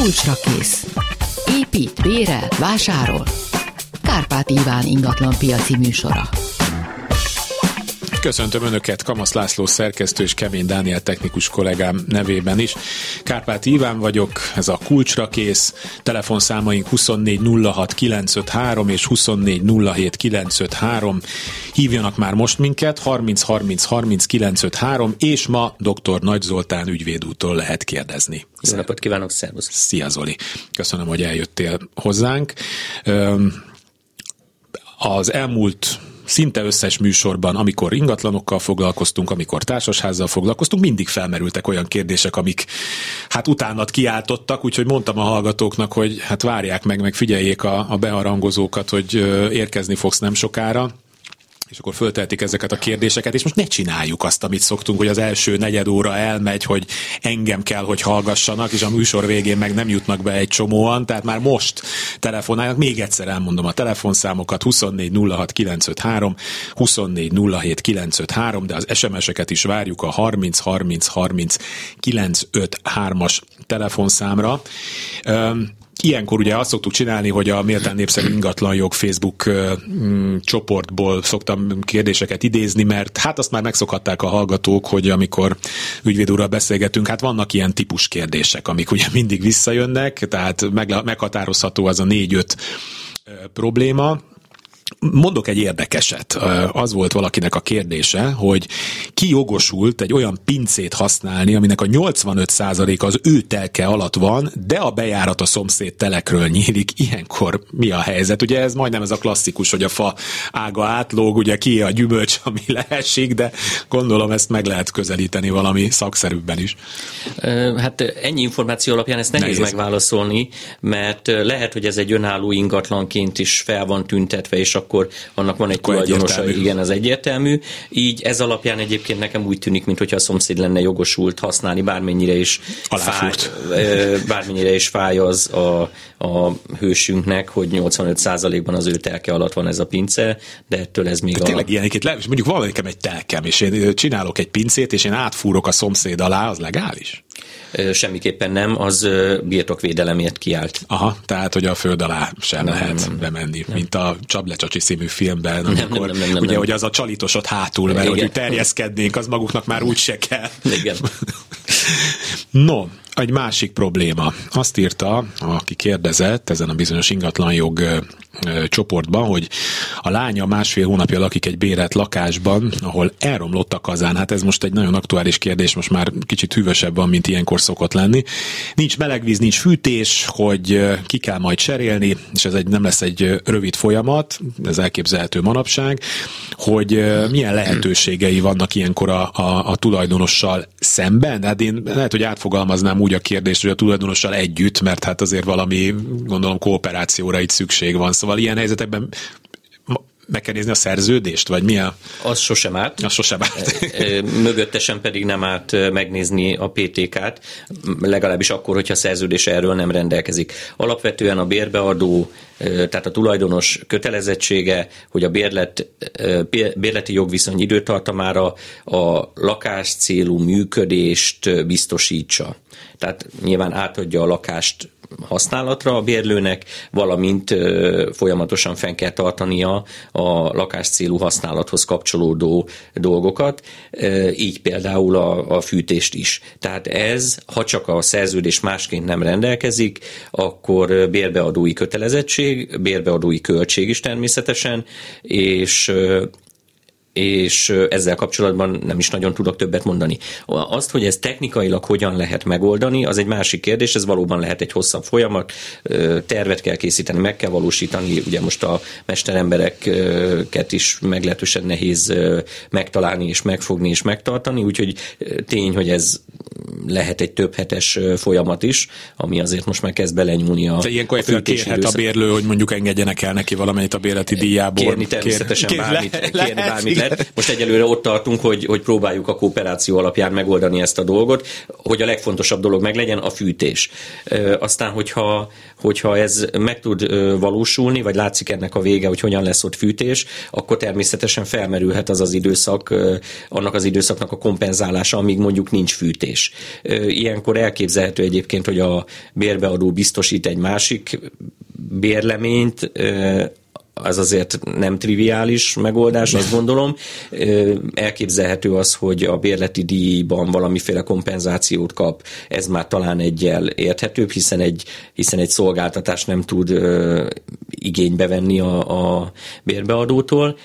kulcsra kész. Épít, bérel, vásárol. Kárpát Iván ingatlan piaci műsora. Köszöntöm Önöket, Kamasz László szerkesztő és Kemény Dániel technikus kollégám nevében is. Kárpát Iván vagyok, ez a kulcsra kész. Telefonszámaink 2406953 és 2407953. Hívjanak már most minket, 30 30 30 953, és ma dr. Nagy Zoltán ügyvédútól lehet kérdezni. Jó napot kívánok, szervusz! Szia Zoli! Köszönöm, hogy eljöttél hozzánk. Az elmúlt szinte összes műsorban, amikor ingatlanokkal foglalkoztunk, amikor társasházzal foglalkoztunk, mindig felmerültek olyan kérdések, amik hát utánat kiáltottak, úgyhogy mondtam a hallgatóknak, hogy hát várják meg, meg figyeljék a, a beharangozókat, hogy érkezni fogsz nem sokára és akkor föltehetik ezeket a kérdéseket, és most ne csináljuk azt, amit szoktunk, hogy az első negyed óra elmegy, hogy engem kell, hogy hallgassanak, és a műsor végén meg nem jutnak be egy csomóan, tehát már most telefonálnak, még egyszer elmondom a telefonszámokat, 24 06 953, 24 07 953, de az SMS-eket is várjuk a 30 30 30 953-as telefonszámra. Ilyenkor ugye azt szoktuk csinálni, hogy a méltán népszerű ingatlanjog Facebook mm, csoportból szoktam kérdéseket idézni, mert hát azt már megszokhatták a hallgatók, hogy amikor ügyvéd beszélgetünk, hát vannak ilyen típus kérdések, amik ugye mindig visszajönnek, tehát meghatározható az a négy-öt probléma, Mondok egy érdekeset. Az volt valakinek a kérdése, hogy ki jogosult egy olyan pincét használni, aminek a 85% az ő telke alatt van, de a bejárat a szomszéd telekről nyílik. Ilyenkor mi a helyzet? Ugye ez majdnem ez a klasszikus, hogy a fa ága átlóg, ugye ki a gyümölcs, ami leesik, de gondolom ezt meg lehet közelíteni valami szakszerűbben is. Hát ennyi információ alapján ezt nehéz, nehéz. megválaszolni, mert lehet, hogy ez egy önálló ingatlanként is fel van tüntetve, és akkor annak van egy akkor tulajdonosa, egyértelmű. igen, az egyértelmű. Így ez alapján egyébként nekem úgy tűnik, mintha a szomszéd lenne jogosult használni, bármennyire is fáj, bármennyire is fáj az a, a hősünknek, hogy 85%-ban az ő telke alatt van ez a pince, de ettől ez még de a... Tényleg ilyenik, le, mondjuk van nekem egy telkem, és én csinálok egy pincét, és én átfúrok a szomszéd alá, az legális? Semmiképpen nem, az birtokvédelemért kiállt. Aha, tehát, hogy a föld alá sem nem, lehet nem, nem, bemenni, nem. mint a Csablecsacsi című filmben, amikor nem, nem, nem, nem, ugye, nem. hogy az a csalitosot hátul, mert Igen. hogy terjeszkednénk, az maguknak már úgy se kell. Igen. no, egy másik probléma. Azt írta, aki kérdezett ezen a bizonyos ingatlanjog csoportban, hogy a lánya másfél hónapja lakik egy bérelt lakásban, ahol elromlott a kazán. Hát ez most egy nagyon aktuális kérdés, most már kicsit hűvösebb van, mint ilyenkor szokott lenni. Nincs melegvíz, nincs fűtés, hogy ki kell majd cserélni, és ez egy, nem lesz egy rövid folyamat, ez elképzelhető manapság, hogy milyen lehetőségei vannak ilyenkor a, a, a tulajdonossal szemben. Hát én lehet, hogy átfogalmaznám úgy a kérdést, hogy a tulajdonossal együtt, mert hát azért valami, gondolom, kooperációra itt szükség van. Szóval ilyen helyzetekben meg kell nézni a szerződést, vagy mi a... Az sosem árt. Az sosem árt. Mögöttesen pedig nem árt megnézni a PTK-t, legalábbis akkor, hogyha a szerződés erről nem rendelkezik. Alapvetően a bérbeadó, tehát a tulajdonos kötelezettsége, hogy a bérlet, bérleti jogviszony időtartamára a lakás célú működést biztosítsa. Tehát nyilván átadja a lakást használatra a bérlőnek, valamint folyamatosan fenn kell tartania a lakás célú használathoz kapcsolódó dolgokat, így például a, a fűtést is. Tehát ez, ha csak a szerződés másként nem rendelkezik, akkor bérbeadói kötelezettség, bérbeadói költség is természetesen, és és ezzel kapcsolatban nem is nagyon tudok többet mondani. Azt, hogy ez technikailag hogyan lehet megoldani, az egy másik kérdés, ez valóban lehet egy hosszabb folyamat, tervet kell készíteni, meg kell valósítani, ugye most a mesterembereket is meglehetősen nehéz megtalálni és megfogni és megtartani, úgyhogy tény, hogy ez lehet egy több hetes folyamat is, ami azért most már kezd belenyúlni a, De ilyenkor a kérhet a bérlő, hogy mondjuk engedjenek el neki valamennyit a bérleti díjából. Kérni természetesen Kér, bármit, le, kérni bármit lehet. Most egyelőre ott tartunk, hogy, hogy próbáljuk a kooperáció alapján megoldani ezt a dolgot, hogy a legfontosabb dolog meg legyen a fűtés. Aztán, hogyha, hogyha ez meg tud valósulni, vagy látszik ennek a vége, hogy hogyan lesz ott fűtés, akkor természetesen felmerülhet az az időszak, annak az időszaknak a kompenzálása, amíg mondjuk nincs fűtés. Ilyenkor elképzelhető egyébként, hogy a bérbeadó biztosít egy másik bérleményt, az azért nem triviális megoldás, azt gondolom. Elképzelhető az, hogy a bérleti díjban valamiféle kompenzációt kap, ez már talán egyel érthetőbb, hiszen egy, hiszen egy szolgáltatás nem tud igénybe venni a, a bérbeadótól.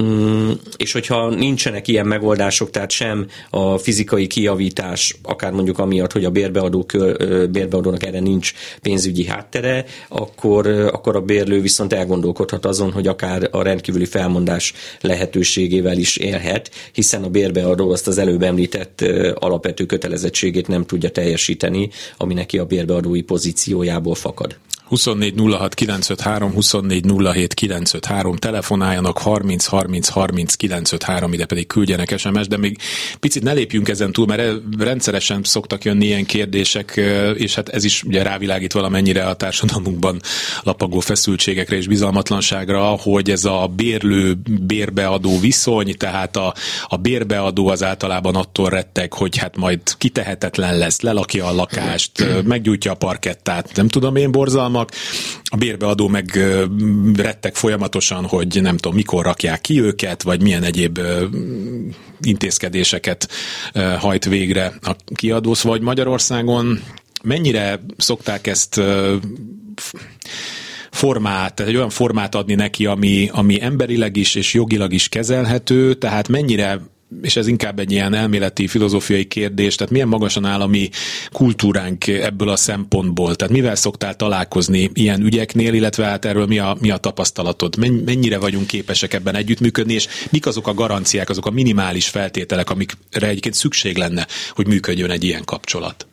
Mm, és hogyha nincsenek ilyen megoldások, tehát sem a fizikai kijavítás, akár mondjuk amiatt, hogy a bérbeadó, bérbeadónak erre nincs pénzügyi háttere, akkor, akkor a bérlő viszont elgondolkodhat azon, hogy akár a rendkívüli felmondás lehetőségével is élhet, hiszen a bérbeadó azt az előbb említett alapvető kötelezettségét nem tudja teljesíteni, ami neki a bérbeadói pozíciójából fakad. 24 06 953, 24 07 953, telefonáljanak 30 30 30 953, ide pedig küldjenek SMS, de még picit ne lépjünk ezen túl, mert rendszeresen szoktak jönni ilyen kérdések, és hát ez is ugye rávilágít valamennyire a társadalmunkban lapagó feszültségekre és bizalmatlanságra, hogy ez a bérlő bérbeadó viszony, tehát a, a bérbeadó az általában attól rettek, hogy hát majd kitehetetlen lesz, lelakja a lakást, meggyújtja a parkettát, nem tudom én borzalma, vannak, a bérbeadó meg rettek folyamatosan, hogy nem tudom, mikor rakják ki őket, vagy milyen egyéb intézkedéseket hajt végre a kiadósz, vagy Magyarországon mennyire szokták ezt formát, egy olyan formát adni neki, ami, ami emberileg is és jogilag is kezelhető, tehát mennyire és ez inkább egy ilyen elméleti, filozófiai kérdés, tehát milyen magasan áll a mi kultúránk ebből a szempontból? Tehát mivel szoktál találkozni ilyen ügyeknél, illetve hát erről mi a, mi a tapasztalatod? Mennyire vagyunk képesek ebben együttműködni, és mik azok a garanciák, azok a minimális feltételek, amikre egyébként szükség lenne, hogy működjön egy ilyen kapcsolat?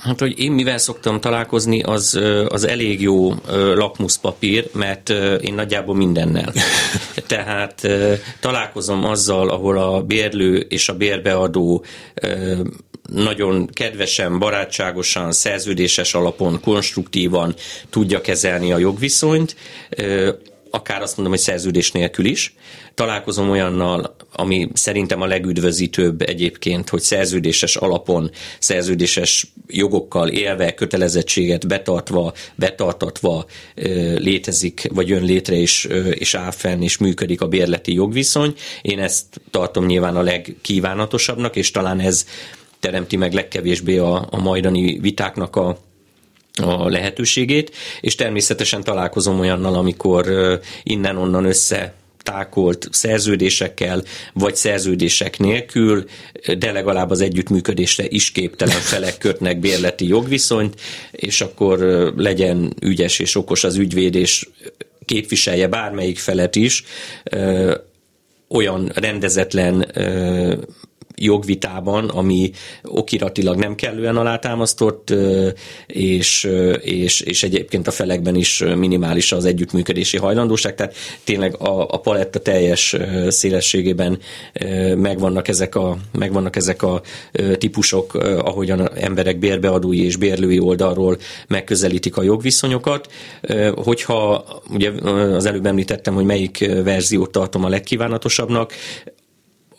Hát, hogy én mivel szoktam találkozni, az, az elég jó lakmuszpapír, mert én nagyjából mindennel. Tehát találkozom azzal, ahol a bérlő és a bérbeadó nagyon kedvesen, barátságosan, szerződéses alapon, konstruktívan tudja kezelni a jogviszonyt, akár azt mondom, hogy szerződés nélkül is. Találkozom olyannal, ami szerintem a legüdvözítőbb egyébként, hogy szerződéses alapon, szerződéses jogokkal élve, kötelezettséget betartva, betartatva létezik, vagy jön létre és, és áll fenn, és működik a bérleti jogviszony. Én ezt tartom nyilván a legkívánatosabbnak, és talán ez teremti meg legkevésbé a, a majdani vitáknak a a lehetőségét, és természetesen találkozom olyannal, amikor innen-onnan össze tákolt szerződésekkel, vagy szerződések nélkül, de legalább az együttműködésre is képtelen felek kötnek bérleti jogviszonyt, és akkor legyen ügyes és okos az ügyvéd, és képviselje bármelyik felet is, olyan rendezetlen jogvitában, ami okiratilag nem kellően alátámasztott, és, és, és egyébként a felekben is minimális az együttműködési hajlandóság, tehát tényleg a, a paletta teljes szélességében megvannak ezek a, megvannak ezek a típusok, ahogyan emberek bérbeadói és bérlői oldalról megközelítik a jogviszonyokat. Hogyha ugye az előbb említettem, hogy melyik verziót tartom a legkívánatosabbnak,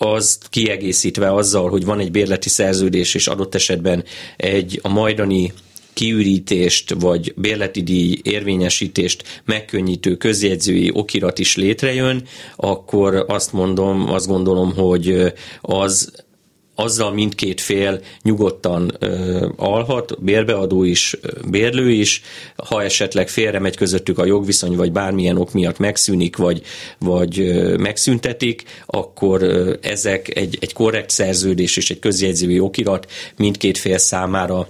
az kiegészítve azzal, hogy van egy bérleti szerződés, és adott esetben egy a majdani kiürítést vagy bérleti díj érvényesítést megkönnyítő közjegyzői okirat is létrejön, akkor azt mondom, azt gondolom, hogy az azzal mindkét fél nyugodtan ö, alhat, bérbeadó is, bérlő is, ha esetleg félre megy közöttük a jogviszony, vagy bármilyen ok miatt megszűnik, vagy, vagy ö, megszüntetik, akkor ö, ezek egy, egy korrekt szerződés és egy közjegyzői okirat mindkét fél számára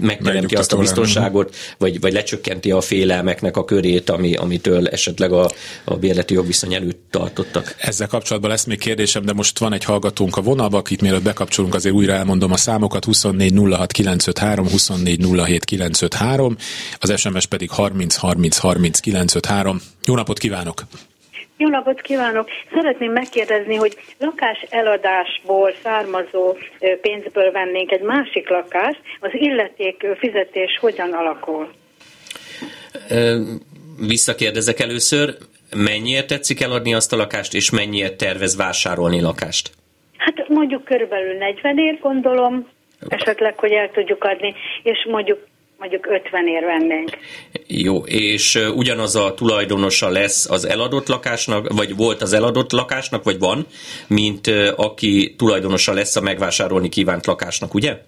megteremti azt a biztonságot, vagy, vagy lecsökkenti a félelmeknek a körét, ami, amitől esetleg a, a bérleti jogviszony előtt tartottak. Ezzel kapcsolatban lesz még kérdésem, de most van egy hallgatónk a vonalba, akit mielőtt bekapcsolunk, azért újra elmondom a számokat, 24 06 953, 24 07 953, az SMS pedig 30 30 30 953. Jó napot kívánok! Jó napot kívánok! Szeretném megkérdezni, hogy lakás eladásból származó pénzből vennénk egy másik lakást, az illeték fizetés hogyan alakul? Visszakérdezek először, mennyiért tetszik eladni azt a lakást, és mennyiért tervez vásárolni lakást? Hát mondjuk körülbelül 40 ér gondolom, esetleg, hogy el tudjuk adni, és mondjuk mondjuk 50 ér vennénk. Jó, és ugyanaz a tulajdonosa lesz az eladott lakásnak, vagy volt az eladott lakásnak, vagy van, mint aki tulajdonosa lesz a megvásárolni kívánt lakásnak, ugye?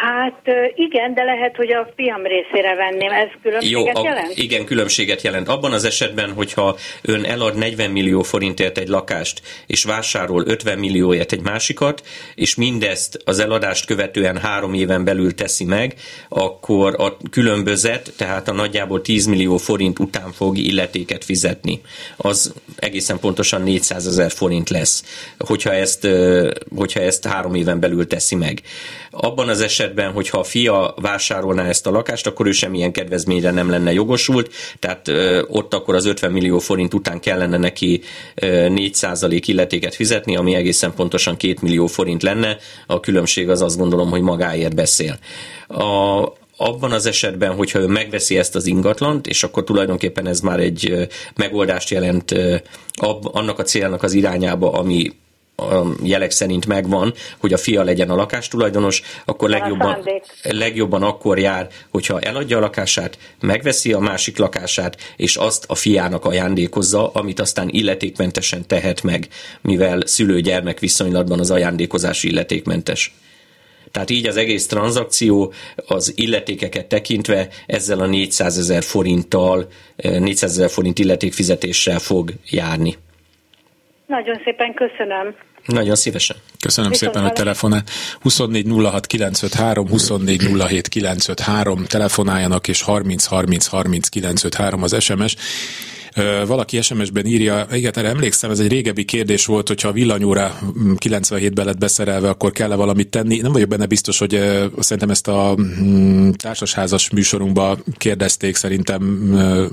Hát igen, de lehet, hogy a fiam részére venném. Ez különbséget Jó, a, jelent? Igen, különbséget jelent. Abban az esetben, hogyha ön elad 40 millió forintért egy lakást, és vásárol 50 millióért egy másikat, és mindezt az eladást követően három éven belül teszi meg, akkor a különbözet, tehát a nagyjából 10 millió forint után fog illetéket fizetni. Az egészen pontosan 400 ezer forint lesz, hogyha ezt, hogyha ezt három éven belül teszi meg. Abban az esetben, hogyha a fia vásárolná ezt a lakást, akkor ő semmilyen kedvezményre nem lenne jogosult, tehát ott akkor az 50 millió forint után kellene neki 4% illetéket fizetni, ami egészen pontosan 2 millió forint lenne. A különbség az azt gondolom, hogy magáért beszél. A, abban az esetben, hogyha ő megveszi ezt az ingatlant, és akkor tulajdonképpen ez már egy megoldást jelent annak a célnak az irányába, ami a jelek szerint megvan, hogy a fia legyen a lakástulajdonos, akkor legjobban, legjobban akkor jár, hogyha eladja a lakását, megveszi a másik lakását, és azt a fiának ajándékozza, amit aztán illetékmentesen tehet meg, mivel szülő-gyermek viszonylatban az ajándékozás illetékmentes. Tehát így az egész tranzakció az illetékeket tekintve ezzel a 400 ezer forinttal, 400 ezer forint illetékfizetéssel fog járni. Nagyon szépen köszönöm. Nagyon szívesen. Köszönöm Viszont szépen, hogy telefonál. 24 06 953, 24 07 953, telefonáljanak, és 30 30 30 953 az SMS valaki SMS-ben írja, igen, erre emlékszem, ez egy régebbi kérdés volt, hogyha a villanyóra 97-ben lett beszerelve, akkor kell-e valamit tenni. Nem vagyok benne biztos, hogy szerintem ezt a mm, társasházas műsorunkba kérdezték, szerintem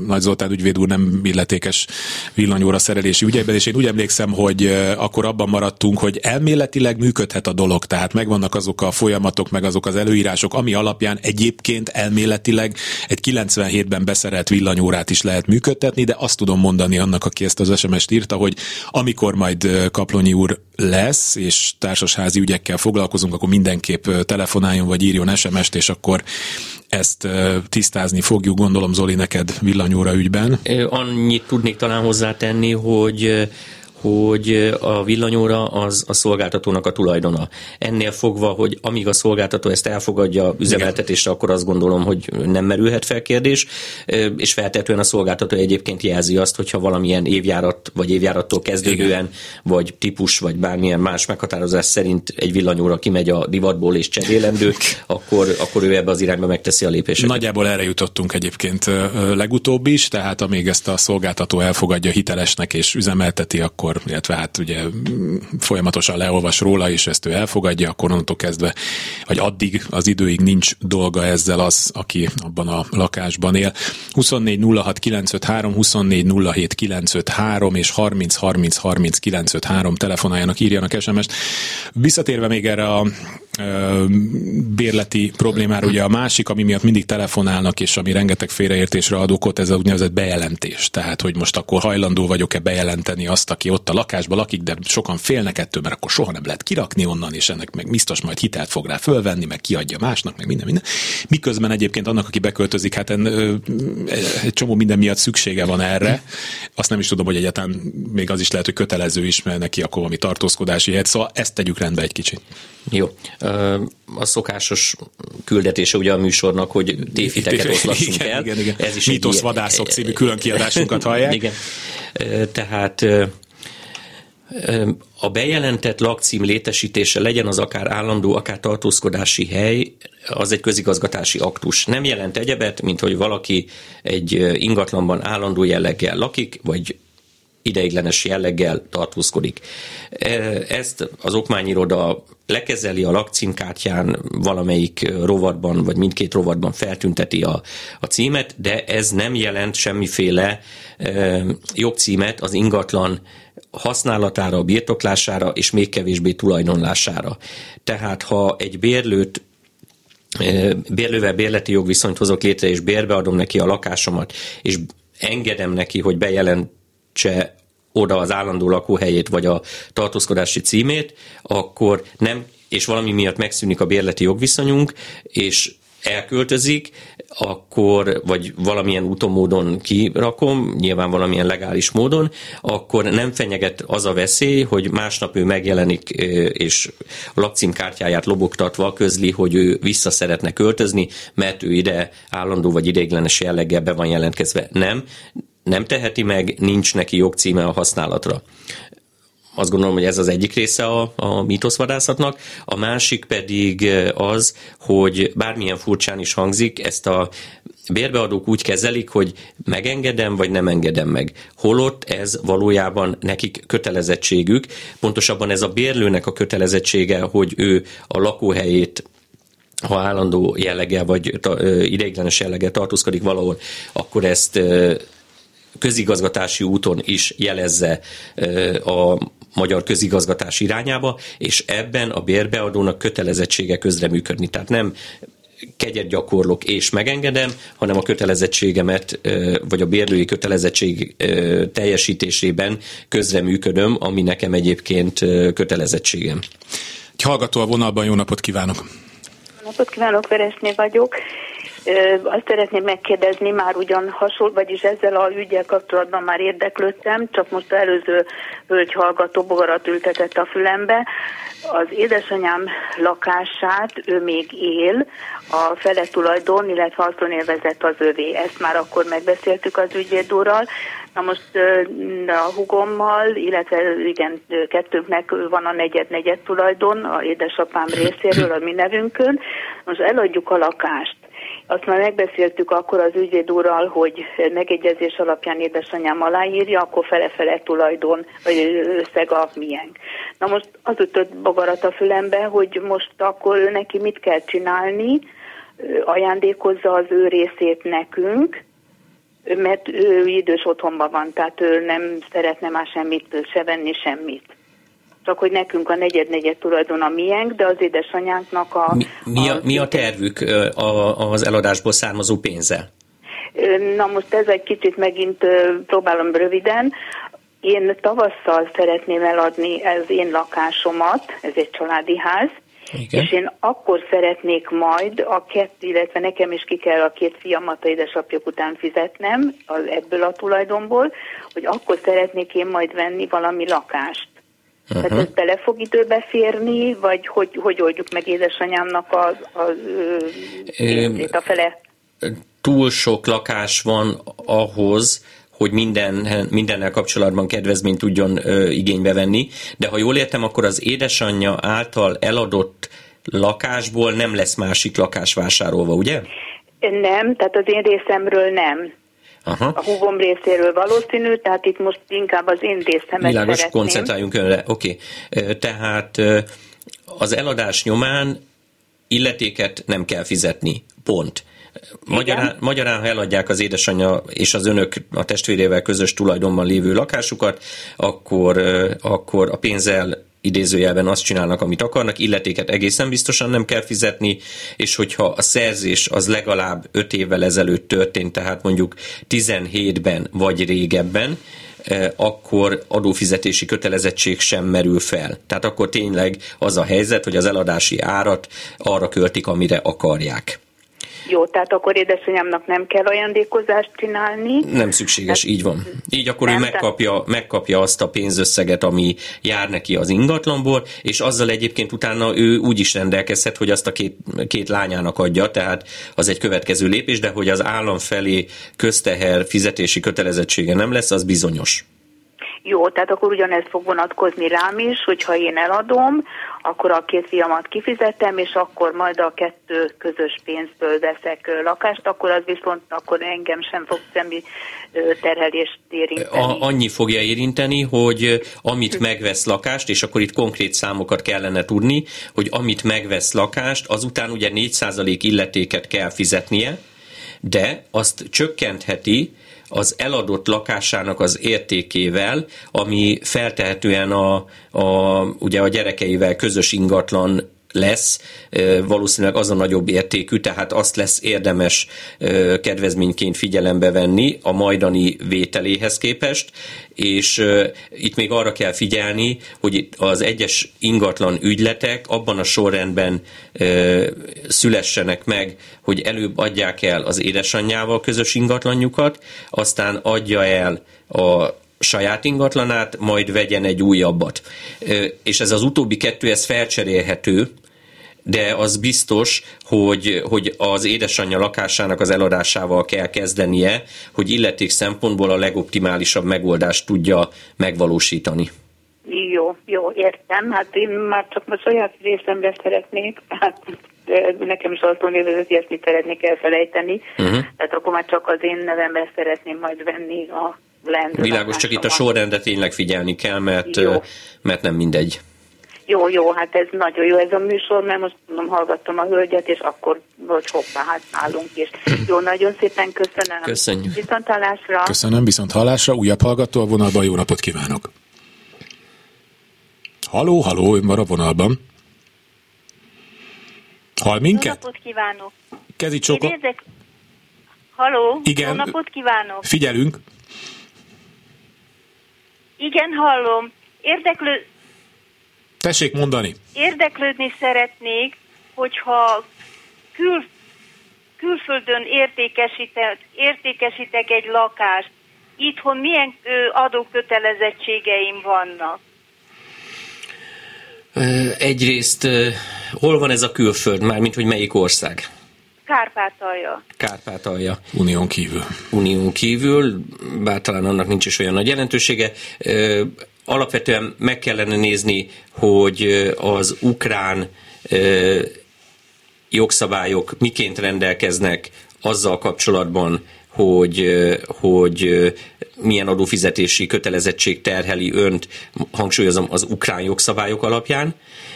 Nagy Zoltán ügyvéd úr nem illetékes villanyóra szerelési ügyekben, és én úgy emlékszem, hogy akkor abban maradtunk, hogy elméletileg működhet a dolog, tehát megvannak azok a folyamatok, meg azok az előírások, ami alapján egyébként elméletileg egy 97-ben beszerelt villanyórát is lehet működtetni, de azt tudom mondani annak, aki ezt az SMS-t írta, hogy amikor majd Kaplonyi úr lesz, és társasházi ügyekkel foglalkozunk, akkor mindenképp telefonáljon, vagy írjon SMS-t, és akkor ezt tisztázni fogjuk, gondolom Zoli, neked villanyóra ügyben. Annyit tudnék talán hozzátenni, hogy hogy a villanyóra az a szolgáltatónak a tulajdona. Ennél fogva, hogy amíg a szolgáltató ezt elfogadja üzemeltetésre, akkor azt gondolom, hogy nem merülhet fel kérdés, és feltetően a szolgáltató egyébként jelzi azt, hogyha valamilyen évjárat, vagy évjárattól kezdődően, Igen. vagy típus, vagy bármilyen más meghatározás szerint egy villanyóra kimegy a divatból és cserélendő, akkor, akkor ő ebbe az irányba megteszi a lépéseket. Nagyjából erre jutottunk egyébként legutóbb is, tehát amíg ezt a szolgáltató elfogadja hitelesnek és üzemelteti, akkor akkor, illetve hát ugye folyamatosan leolvas róla, és ezt ő elfogadja, akkor onnantól kezdve, vagy addig az időig nincs dolga ezzel az, aki abban a lakásban él. 24 06 953, 24 07 953 és 30 30 30 953 telefonáljanak, írjanak SMS-t. Visszatérve még erre a bérleti problémára, ugye a másik, ami miatt mindig telefonálnak, és ami rengeteg félreértésre ad okot, ez a úgynevezett bejelentés. Tehát, hogy most akkor hajlandó vagyok-e bejelenteni azt, aki ott a lakásban lakik, de sokan félnek ettől, mert akkor soha nem lehet kirakni onnan, és ennek meg biztos majd hitelt fog rá fölvenni, meg kiadja másnak, meg minden, minden. Miközben egyébként annak, aki beköltözik, hát en, ö, egy csomó minden miatt szüksége van erre. Azt nem is tudom, hogy egyáltalán még az is lehet, hogy kötelező is, mert neki akkor valami tartózkodási hely. Szóval ezt tegyük rendbe egy kicsit. Jó. A szokásos küldetése ugye a műsornak, hogy tévhiteket oszlassunk igen, el. Igen, igen. Ez is Mítosz vadászok című külön kiadásunkat hallják. Igen. Tehát a bejelentett lakcím létesítése legyen az akár állandó, akár tartózkodási hely, az egy közigazgatási aktus. Nem jelent egyebet, mint hogy valaki egy ingatlanban állandó jelleggel lakik, vagy ideiglenes jelleggel tartózkodik. Ezt az okmányiroda lekezeli a lakcímkártyán valamelyik rovatban, vagy mindkét rovatban feltünteti a, a címet, de ez nem jelent semmiféle jogcímet az ingatlan használatára, birtoklására, és még kevésbé tulajdonlására. Tehát ha egy bérlőt bérlővel bérleti jogviszonyt hozok létre, és bérbeadom neki a lakásomat, és engedem neki, hogy bejelentse oda az állandó lakóhelyét, vagy a tartózkodási címét, akkor nem, és valami miatt megszűnik a bérleti jogviszonyunk, és elköltözik, akkor, vagy valamilyen úton módon kirakom, nyilván valamilyen legális módon, akkor nem fenyeget az a veszély, hogy másnap ő megjelenik, és a lakcímkártyáját lobogtatva közli, hogy ő vissza szeretne költözni, mert ő ide állandó vagy ideiglenes jelleggel be van jelentkezve. Nem, nem teheti meg, nincs neki jogcíme a használatra. Azt gondolom, hogy ez az egyik része a, a mítoszvadászatnak. A másik pedig az, hogy bármilyen furcsán is hangzik, ezt a bérbeadók úgy kezelik, hogy megengedem, vagy nem engedem meg. Holott ez valójában nekik kötelezettségük, pontosabban ez a bérlőnek a kötelezettsége, hogy ő a lakóhelyét ha állandó jelleggel vagy ideiglenes jelleggel tartózkodik valahol, akkor ezt közigazgatási úton is jelezze a magyar közigazgatás irányába, és ebben a bérbeadónak kötelezettsége közreműködni. Tehát nem kegyet gyakorlok és megengedem, hanem a kötelezettségemet, vagy a bérlői kötelezettség teljesítésében közreműködöm, ami nekem egyébként kötelezettségem. Egy hallgató a vonalban, jó napot kívánok! Jó napot kívánok, Veresné vagyok. Azt szeretném megkérdezni, már ugyan hasonló, vagyis ezzel a ügyel kapcsolatban már érdeklődtem, csak most előző hölgy hallgató bogarat ültetett a fülembe. Az édesanyám lakását ő még él, a fele tulajdon, illetve haszonélvezett az övé. Ezt már akkor megbeszéltük az ügyvédúrral. Na most a hugommal, illetve igen, kettőnknek van a negyed-negyed tulajdon, a édesapám részéről, a mi nevünkön. Most eladjuk a lakást. Azt már megbeszéltük akkor az ügyvéd úrral, hogy megegyezés alapján édesanyám aláírja, akkor fele-fele tulajdon, vagy összeg a miénk. Na most az ütött bogarat a fülembe, hogy most akkor neki mit kell csinálni, ajándékozza az ő részét nekünk, mert ő idős otthonban van, tehát ő nem szeretne már semmit se venni, semmit csak hogy nekünk a negyed-negyed tulajdon a miénk, de az édesanyánknak a... Mi, mi, a, a, mi a tervük a, az eladásból származó pénzzel? Na most ez egy kicsit megint próbálom röviden. Én tavasszal szeretném eladni az én lakásomat, ez egy családi ház, igen. És én akkor szeretnék majd a kettő, illetve nekem is ki kell a két fiamat a édesapjuk után fizetnem az, ebből a tulajdonból, hogy akkor szeretnék én majd venni valami lakást. Uh-huh. Tehát ez bele fog időbe férni, vagy hogy, hogy oldjuk meg édesanyámnak a, a, a, a fele? Túl sok lakás van ahhoz, hogy minden, mindennel kapcsolatban kedvezményt tudjon ö, igénybe venni, de ha jól értem, akkor az édesanyja által eladott lakásból nem lesz másik lakás vásárolva, ugye? Nem, tehát az én részemről nem. Aha. A húgom részéről valószínű, tehát itt most inkább az én részemet Világos, szeretném. koncentráljunk önre. Oké. Okay. Tehát az eladás nyomán illetéket nem kell fizetni. Pont. Magyarán, magyarán, ha eladják az édesanyja és az önök a testvérével közös tulajdonban lévő lakásukat, akkor, akkor a pénzzel idézőjelben azt csinálnak, amit akarnak, illetéket egészen biztosan nem kell fizetni, és hogyha a szerzés az legalább 5 évvel ezelőtt történt, tehát mondjuk 17-ben vagy régebben, akkor adófizetési kötelezettség sem merül fel. Tehát akkor tényleg az a helyzet, hogy az eladási árat arra költik, amire akarják. Jó, tehát akkor édesanyámnak nem kell ajándékozást csinálni. Nem szükséges, hát, így van. Így akkor nem, ő megkapja, megkapja azt a pénzösszeget, ami jár neki az ingatlanból, és azzal egyébként utána ő úgy is rendelkezhet, hogy azt a két, két lányának adja, tehát az egy következő lépés, de hogy az állam felé közteher fizetési kötelezettsége nem lesz, az bizonyos. Jó, tehát akkor ugyanez fog vonatkozni rám is, hogyha én eladom, akkor a két fiamat kifizetem, és akkor majd a kettő közös pénzből veszek lakást, akkor az viszont akkor engem sem fog semmi terhelést érinteni. A, annyi fogja érinteni, hogy amit megvesz lakást, és akkor itt konkrét számokat kellene tudni, hogy amit megvesz lakást, azután ugye 4% illetéket kell fizetnie, de azt csökkentheti, az eladott lakásának az értékével, ami feltehetően a, a, ugye a gyerekeivel közös ingatlan lesz, valószínűleg az a nagyobb értékű, tehát azt lesz érdemes kedvezményként figyelembe venni a majdani vételéhez képest, és itt még arra kell figyelni, hogy az egyes ingatlan ügyletek abban a sorrendben szülessenek meg, hogy előbb adják el az édesanyjával közös ingatlanjukat, aztán adja el a saját ingatlanát, majd vegyen egy újabbat. És ez az utóbbi kettő, ez felcserélhető, de az biztos, hogy, hogy az édesanyja lakásának az eladásával kell kezdenie, hogy illeték szempontból a legoptimálisabb megoldást tudja megvalósítani. Jó, jó, értem. Hát én már csak a saját részemre szeretnék, hát nekem is hogy ilyesmit szeretnék elfelejteni, uh-huh. tehát akkor már csak az én nevemben szeretném majd venni a leendő. Világos, csak itt a sorrendet tényleg figyelni kell, mert, mert nem mindegy. Jó, jó, hát ez nagyon jó ez a műsor, mert most mondom, hallgattam a hölgyet, és akkor, hogy hoppá, hát állunk is. Jó, nagyon szépen köszönöm. Köszönjük. Viszont hallásra. Köszönöm, viszont hallásra. Újabb hallgató a vonalban, jó napot kívánok. Haló, haló, ön van a vonalban. Hall minket? Jó napot kívánok. Kezi. Érzek... Haló, Igen. jó napot kívánok. Figyelünk. Igen, hallom. Érdeklő, Tessék mondani. Érdeklődni szeretnék, hogyha kül, külföldön értékesítek, értékesítek egy lakást, itthon milyen adókötelezettségeim vannak? Egyrészt, hol van ez a külföld, mármint hogy melyik ország? Kárpátalja. Kárpátalja. Unión kívül. Unión kívül, bár talán annak nincs is olyan nagy jelentősége alapvetően meg kellene nézni, hogy az ukrán jogszabályok miként rendelkeznek azzal kapcsolatban, hogy, hogy milyen adófizetési kötelezettség terheli önt, hangsúlyozom, az ukrán jogszabályok alapján,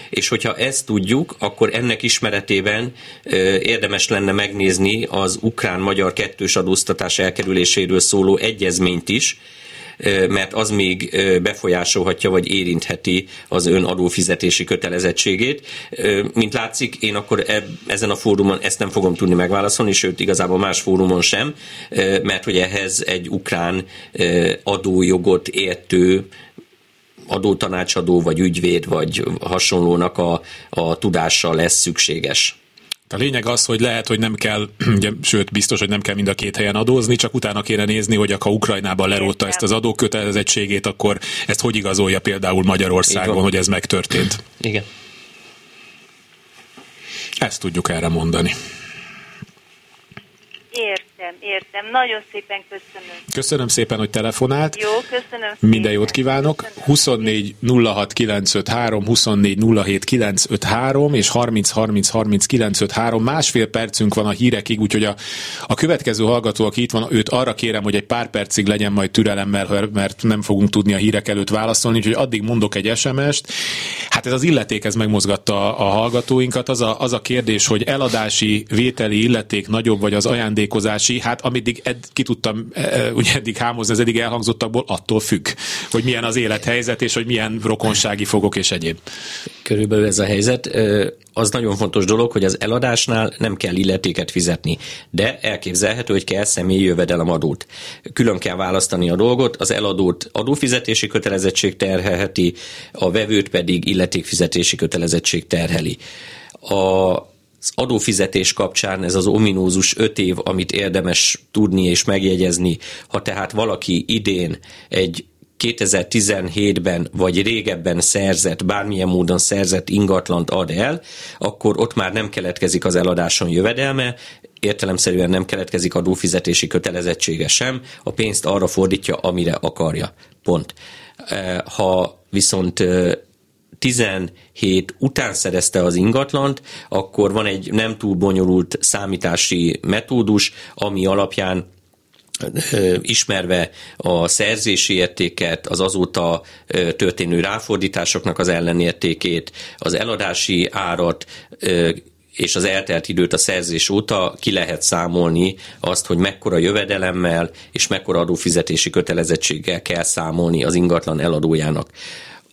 és hogyha ezt tudjuk, akkor ennek ismeretében érdemes lenne megnézni az ukrán-magyar kettős adóztatás elkerüléséről szóló egyezményt is, mert az még befolyásolhatja vagy érintheti az ön adófizetési kötelezettségét. Mint látszik, én akkor ezen a fórumon ezt nem fogom tudni megválaszolni, sőt igazából más fórumon sem, mert hogy ehhez egy ukrán adójogot értő adótanácsadó, vagy ügyvéd, vagy hasonlónak a, a tudása lesz szükséges. A lényeg az, hogy lehet, hogy nem kell, ugye, sőt, biztos, hogy nem kell mind a két helyen adózni, csak utána kéne nézni, hogy ha Ukrajnában lerótta ezt az adókötelezettségét, akkor ezt hogy igazolja például Magyarországon, hogy ez megtörtént. Igen. Ezt tudjuk erre mondani. Értem, értem. Nagyon szépen köszönöm. Köszönöm szépen, hogy telefonált. Jó, köszönöm. Minden jót kívánok. Köszönöm. 24 06 953, 24 07 953 és 30 30 30 953. Másfél percünk van a hírekig, úgyhogy a, a következő hallgató, aki itt van, őt arra kérem, hogy egy pár percig legyen majd türelemmel, mert nem fogunk tudni a hírek előtt válaszolni, úgyhogy addig mondok egy SMS-t. Hát ez az illeték, ez megmozgatta a hallgatóinkat. Az a, az a kérdés, hogy eladási vételi illeték nagyobb, vagy az ajándékozási, hát ameddig ed, ki tudtam e, e, ugye eddig hámozni az eddig elhangzottakból, attól függ, hogy milyen az élethelyzet, és hogy milyen rokonsági fogok és egyéb. Körülbelül ez a helyzet. Az nagyon fontos dolog, hogy az eladásnál nem kell illetéket fizetni, de elképzelhető, hogy kell személyi jövedelemadót. Külön kell választani a dolgot, az eladót adófizetési kötelezettség terhelheti, a vevőt pedig illetékfizetési kötelezettség terheli. A az adófizetés kapcsán ez az ominózus öt év, amit érdemes tudni és megjegyezni, ha tehát valaki idén egy 2017-ben vagy régebben szerzett, bármilyen módon szerzett ingatlant ad el, akkor ott már nem keletkezik az eladáson jövedelme, értelemszerűen nem keletkezik adófizetési kötelezettsége sem, a pénzt arra fordítja, amire akarja. Pont. Ha viszont 17 után szerezte az ingatlant, akkor van egy nem túl bonyolult számítási metódus, ami alapján ismerve a szerzési értéket, az azóta történő ráfordításoknak az ellenértékét, az eladási árat, és az eltelt időt a szerzés óta ki lehet számolni azt, hogy mekkora jövedelemmel és mekkora adófizetési kötelezettséggel kell számolni az ingatlan eladójának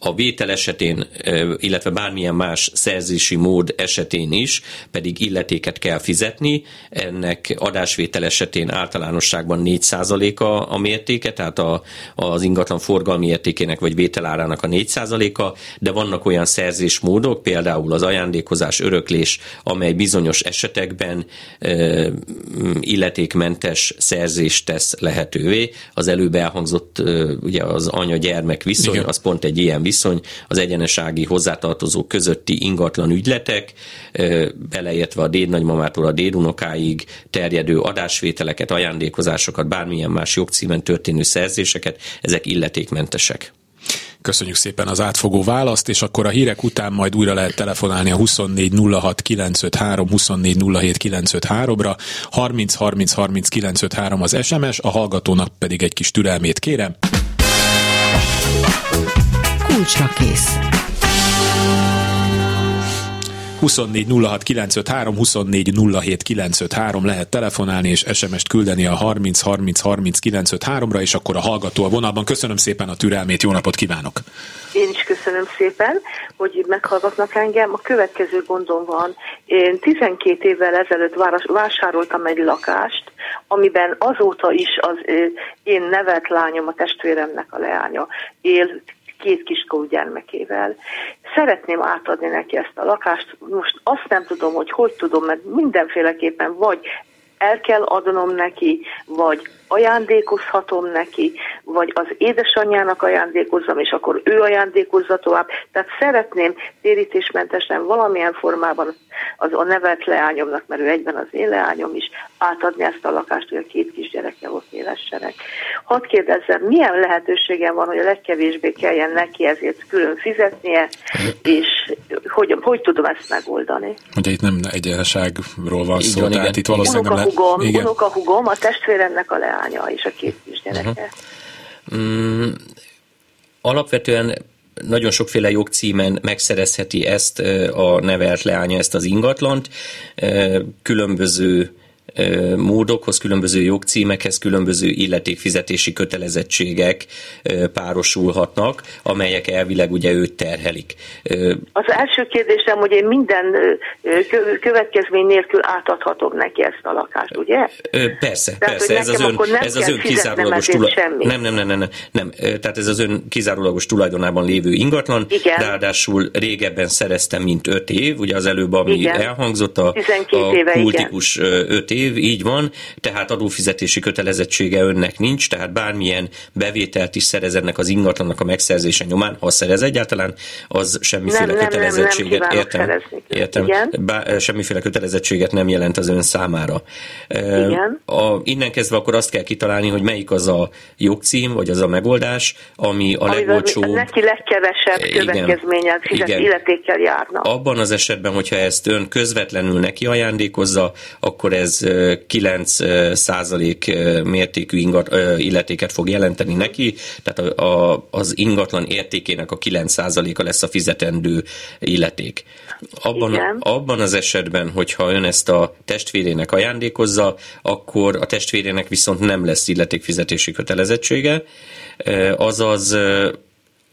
a vétel esetén, illetve bármilyen más szerzési mód esetén is pedig illetéket kell fizetni. Ennek adásvétel esetén általánosságban 4%-a a mértéke, tehát a, az ingatlan forgalmi értékének vagy vételárának a 4%-a, de vannak olyan szerzésmódok, például az ajándékozás, öröklés, amely bizonyos esetekben illetékmentes szerzést tesz lehetővé. Az előbb elhangzott ugye az anya-gyermek viszony, Igen. az pont egy ilyen viszony az egyenesági hozzátartozók közötti ingatlan ügyletek, beleértve a dédnagymamától a dédunokáig terjedő adásvételeket, ajándékozásokat, bármilyen más jogcímen történő szerzéseket, ezek illetékmentesek. Köszönjük szépen az átfogó választ, és akkor a hírek után majd újra lehet telefonálni a 24 953, 24 953-ra, 30 30 30 953 az SMS, a hallgatónak pedig egy kis türelmét kérem kulcsra kész. 24 06 953, 24 07 953 lehet telefonálni és SMS-t küldeni a 30 30 30 953-ra, és akkor a hallgató a vonalban. Köszönöm szépen a türelmét, jó napot kívánok! Én is köszönöm szépen, hogy meghallgatnak engem. A következő gondom van. Én 12 évvel ezelőtt vásároltam egy lakást, amiben azóta is az én nevelt lányom, a testvéremnek a leánya él két kiskorú gyermekével. Szeretném átadni neki ezt a lakást, most azt nem tudom, hogy hogy tudom, mert mindenféleképpen vagy el kell adnom neki, vagy ajándékozhatom neki, vagy az édesanyjának ajándékozzam, és akkor ő ajándékozza tovább. Tehát szeretném térítésmentesen valamilyen formában az a nevelt leányomnak, mert ő egyben az én leányom is, átadni ezt a lakást, hogy a két kisgyereke ott élessenek. Hadd kérdezzem, milyen lehetőségem van, hogy a legkevésbé kelljen neki ezért külön fizetnie, és hogy, hogy tudom ezt megoldani? Ugye itt nem egyenságról van szó, tehát itt valószínűleg... Unokahugom, lehet... unokahugom, a testvéremnek a leánya és a két kisgyereke. Uh-huh. Mm, alapvetően nagyon sokféle jogcímen megszerezheti ezt a nevelt leánya, ezt az ingatlant. Különböző módokhoz, különböző jogcímekhez, különböző illetékfizetési kötelezettségek párosulhatnak, amelyek elvileg ugye őt terhelik. Az első kérdésem, hogy én minden következmény nélkül átadhatom neki ezt a lakást, ugye? Persze, Tehát, persze, ez az, ön, ez az ön kizárólagos tulajdon. Nem, nem, nem, nem, nem, nem, tehát ez az ön kizárólagos tulajdonában lévő ingatlan, Igen. ráadásul régebben szereztem, mint öt év, ugye az előbb, ami Igen. elhangzott, a, a éve, kultikus öt év, év, így van, tehát adófizetési kötelezettsége önnek nincs, tehát bármilyen bevételt is szerez ennek az ingatlannak a megszerzése nyomán, ha szerez egyáltalán, az semmiféle nem, kötelezettséget, nem, nem, értem, értem bá, semmiféle kötelezettséget nem jelent az ön számára. Igen. A, innen kezdve akkor azt kell kitalálni, hogy melyik az a jogcím, vagy az a megoldás, ami a legolcsóbb. Neki legkevesebb következménye, illetékkel járna. Abban az esetben, hogyha ezt ön közvetlenül neki ajándékozza, akkor ez 9 százalék mértékű ingat, illetéket fog jelenteni neki, tehát a, a, az ingatlan értékének a 9 százaléka lesz a fizetendő illeték. Abban, abban az esetben, hogyha ön ezt a testvérének ajándékozza, akkor a testvérének viszont nem lesz illetékfizetési kötelezettsége, azaz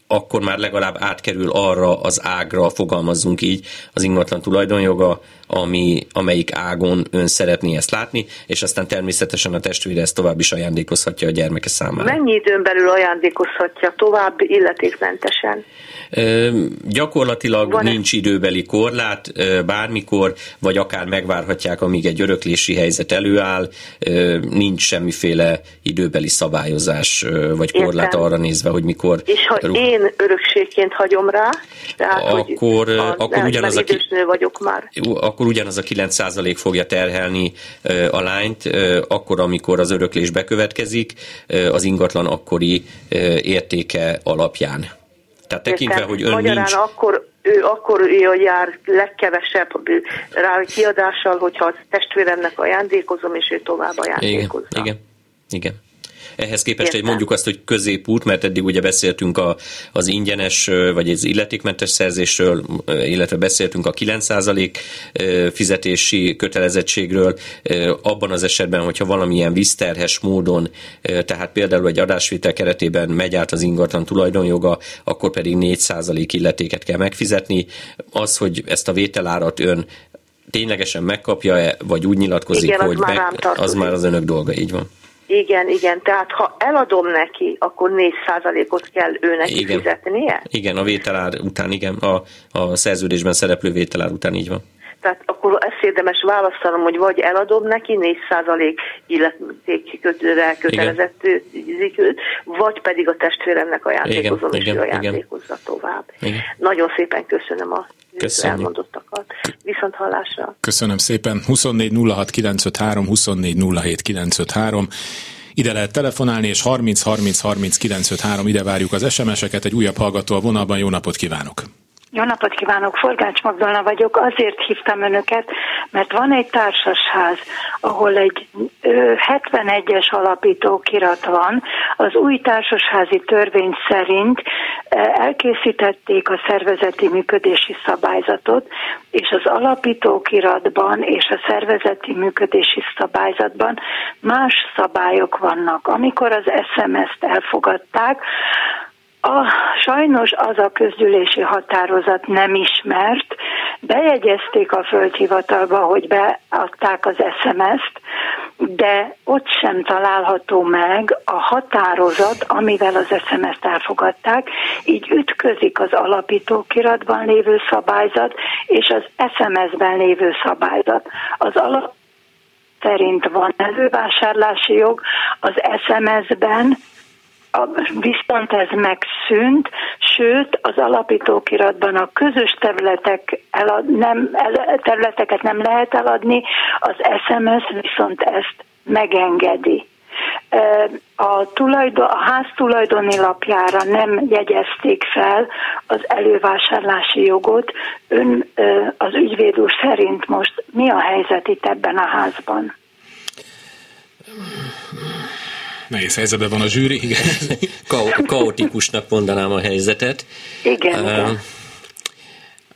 akkor már legalább átkerül arra az ágra, fogalmazzunk így, az ingatlan tulajdonjoga, ami, amelyik ágon ön szeretné ezt látni, és aztán természetesen a testvére ezt tovább is ajándékozhatja a gyermeke számára. Mennyi időn belül ajándékozhatja tovább illetékmentesen? Gyakorlatilag Van nincs időbeli korlát, bármikor, vagy akár megvárhatják, amíg egy öröklési helyzet előáll, nincs semmiféle időbeli szabályozás, vagy korlát Értem. arra nézve, hogy mikor... És ha rúg... én örökségként hagyom rá, tehát akkor, hogy akkor ugyanaz a, vagyok már. akkor ugyanaz a 9% fogja terhelni a lányt, akkor, amikor az öröklés bekövetkezik, az ingatlan akkori értéke alapján. Tehát tekintve, Értem. hogy ön Magyarán nincs... akkor ő akkor jár legkevesebb rá kiadással, hogyha a testvéremnek ajándékozom, és ő tovább ajándékozza. Igen, igen, igen. Ehhez képest egy mondjuk azt, hogy középút, mert eddig ugye beszéltünk a, az ingyenes, vagy az illetékmentes szerzésről, illetve beszéltünk a 9% fizetési kötelezettségről, abban az esetben, hogyha valamilyen vízterhes módon, tehát például egy adásvétel keretében megy át az ingatlan tulajdonjoga, akkor pedig 4% illetéket kell megfizetni. Az, hogy ezt a vételárat ön ténylegesen megkapja-e, vagy úgy nyilatkozik, Igen, hogy az, meg, már az már az önök dolga, így van. Igen, igen, tehát ha eladom neki, akkor 4%-ot kell őnek igen. fizetnie? Igen, a vételár után, igen, a, a szerződésben szereplő vételár után így van. Tehát akkor ezt érdemes választanom, hogy vagy eladom neki 4% illetékkötőre kötelezett vagy pedig a testvéremnek ajándékozom, igen, és igen, ő ajándékozza igen. tovább. Igen. Nagyon szépen köszönöm a Köszönjük. elmondottakat. Viszont hallásra. Köszönöm szépen. 24 06 953, 24 07 953. Ide lehet telefonálni, és 30 30 30 953, ide várjuk az SMS-eket. Egy újabb hallgató a vonalban. Jó napot kívánok! Jó napot kívánok, Forgács Magdolna vagyok. Azért hívtam önöket, mert van egy társasház, ahol egy 71-es alapítókirat van. Az új társasházi törvény szerint elkészítették a szervezeti működési szabályzatot, és az alapítókiratban és a szervezeti működési szabályzatban más szabályok vannak. Amikor az SMS-t elfogadták, a, sajnos az a közgyűlési határozat nem ismert, bejegyezték a földhivatalba, hogy beadták az SMS-t, de ott sem található meg a határozat, amivel az SMS-t elfogadták, így ütközik az alapítókiratban lévő szabályzat és az SMS-ben lévő szabályzat. Az alap szerint van elővásárlási jog, az SMS-ben viszont ez megszűnt, sőt az alapítókiratban a közös területek elad, nem, területeket nem lehet eladni, az SMS viszont ezt megengedi. A, tulajdon, a ház tulajdoni lapjára nem jegyezték fel az elővásárlási jogot. Ön az ügyvéd úr szerint most mi a helyzet itt ebben a házban? Nehéz helyzetben van a zsűri, igen. Ka- kaotikusnak mondanám a helyzetet. Igen, uh, igen.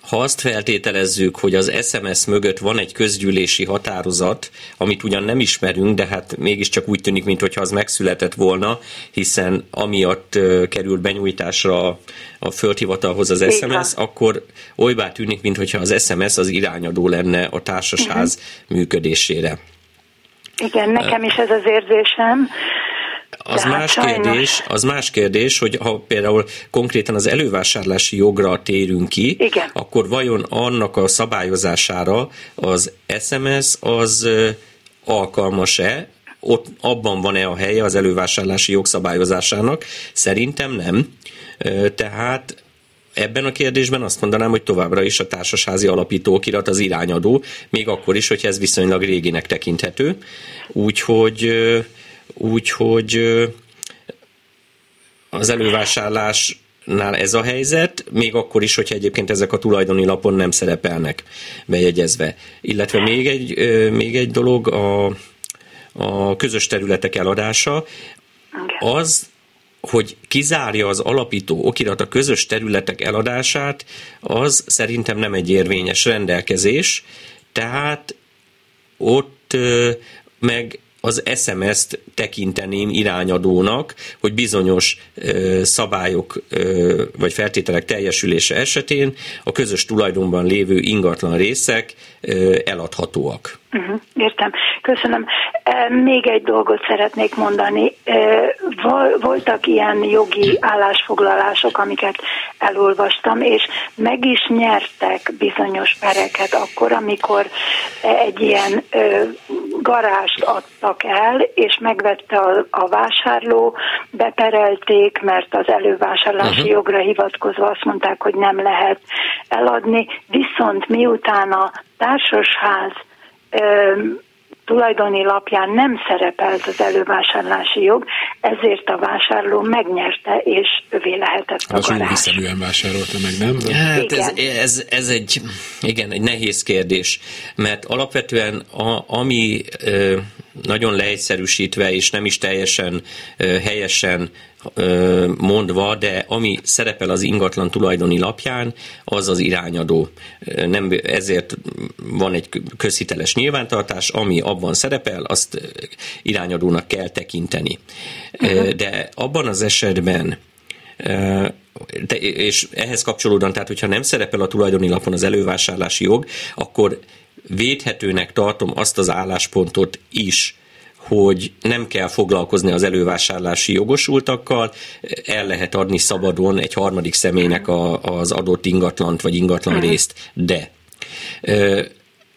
Ha azt feltételezzük, hogy az SMS mögött van egy közgyűlési határozat, amit ugyan nem ismerünk, de hát mégiscsak úgy tűnik, mintha az megszületett volna, hiszen amiatt kerül benyújtásra a földhivatalhoz az SMS, Igen. akkor olybá tűnik, mintha az SMS az irányadó lenne a társasház uh-huh. működésére. Igen, nekem is ez az érzésem. Az más, kérdés, az más kérdés, hogy ha például konkrétan az elővásárlási jogra térünk ki, Igen. akkor vajon annak a szabályozására az SMS az alkalmas-e, ott abban van-e a helye az elővásárlási jogszabályozásának? Szerintem nem. Tehát ebben a kérdésben azt mondanám, hogy továbbra is a társasházi alapítókirat az irányadó, még akkor is, hogy ez viszonylag réginek tekinthető. Úgyhogy Úgyhogy az elővásárlás nál ez a helyzet, még akkor is, hogyha egyébként ezek a tulajdoni lapon nem szerepelnek bejegyezve. Illetve még egy, még egy dolog, a, a közös területek eladása, az, hogy kizárja az alapító okirat a közös területek eladását, az szerintem nem egy érvényes rendelkezés, tehát ott meg az SMS-t tekinteném irányadónak, hogy bizonyos ö, szabályok ö, vagy feltételek teljesülése esetén a közös tulajdonban lévő ingatlan részek eladhatóak. Uh-huh, értem. Köszönöm. Még egy dolgot szeretnék mondani. Voltak ilyen jogi állásfoglalások, amiket elolvastam, és meg is nyertek bizonyos pereket akkor, amikor egy ilyen garást adtak el, és megvette a, a vásárló, beperelték, mert az elővásárlási uh-huh. jogra hivatkozva azt mondták, hogy nem lehet eladni, viszont miután a társasház ö, tulajdoni lapján nem szerepelt az elővásárlási jog, ezért a vásárló megnyerte, és övé lehetett a Az jó hiszeműen vásárolta meg, nem? Hát ez, ez, ez egy, igen, egy nehéz kérdés, mert alapvetően a, ami nagyon leegyszerűsítve és nem is teljesen helyesen mondva, de ami szerepel az ingatlan tulajdoni lapján, az az irányadó. Nem, ezért van egy közhiteles nyilvántartás, ami abban szerepel, azt irányadónak kell tekinteni. Uh-huh. De abban az esetben, de, és ehhez kapcsolódóan, tehát hogyha nem szerepel a tulajdoni lapon az elővásárlási jog, akkor védhetőnek tartom azt az álláspontot is, hogy nem kell foglalkozni az elővásárlási jogosultakkal, el lehet adni szabadon egy harmadik személynek a, az adott ingatlant vagy ingatlan mhm. részt, de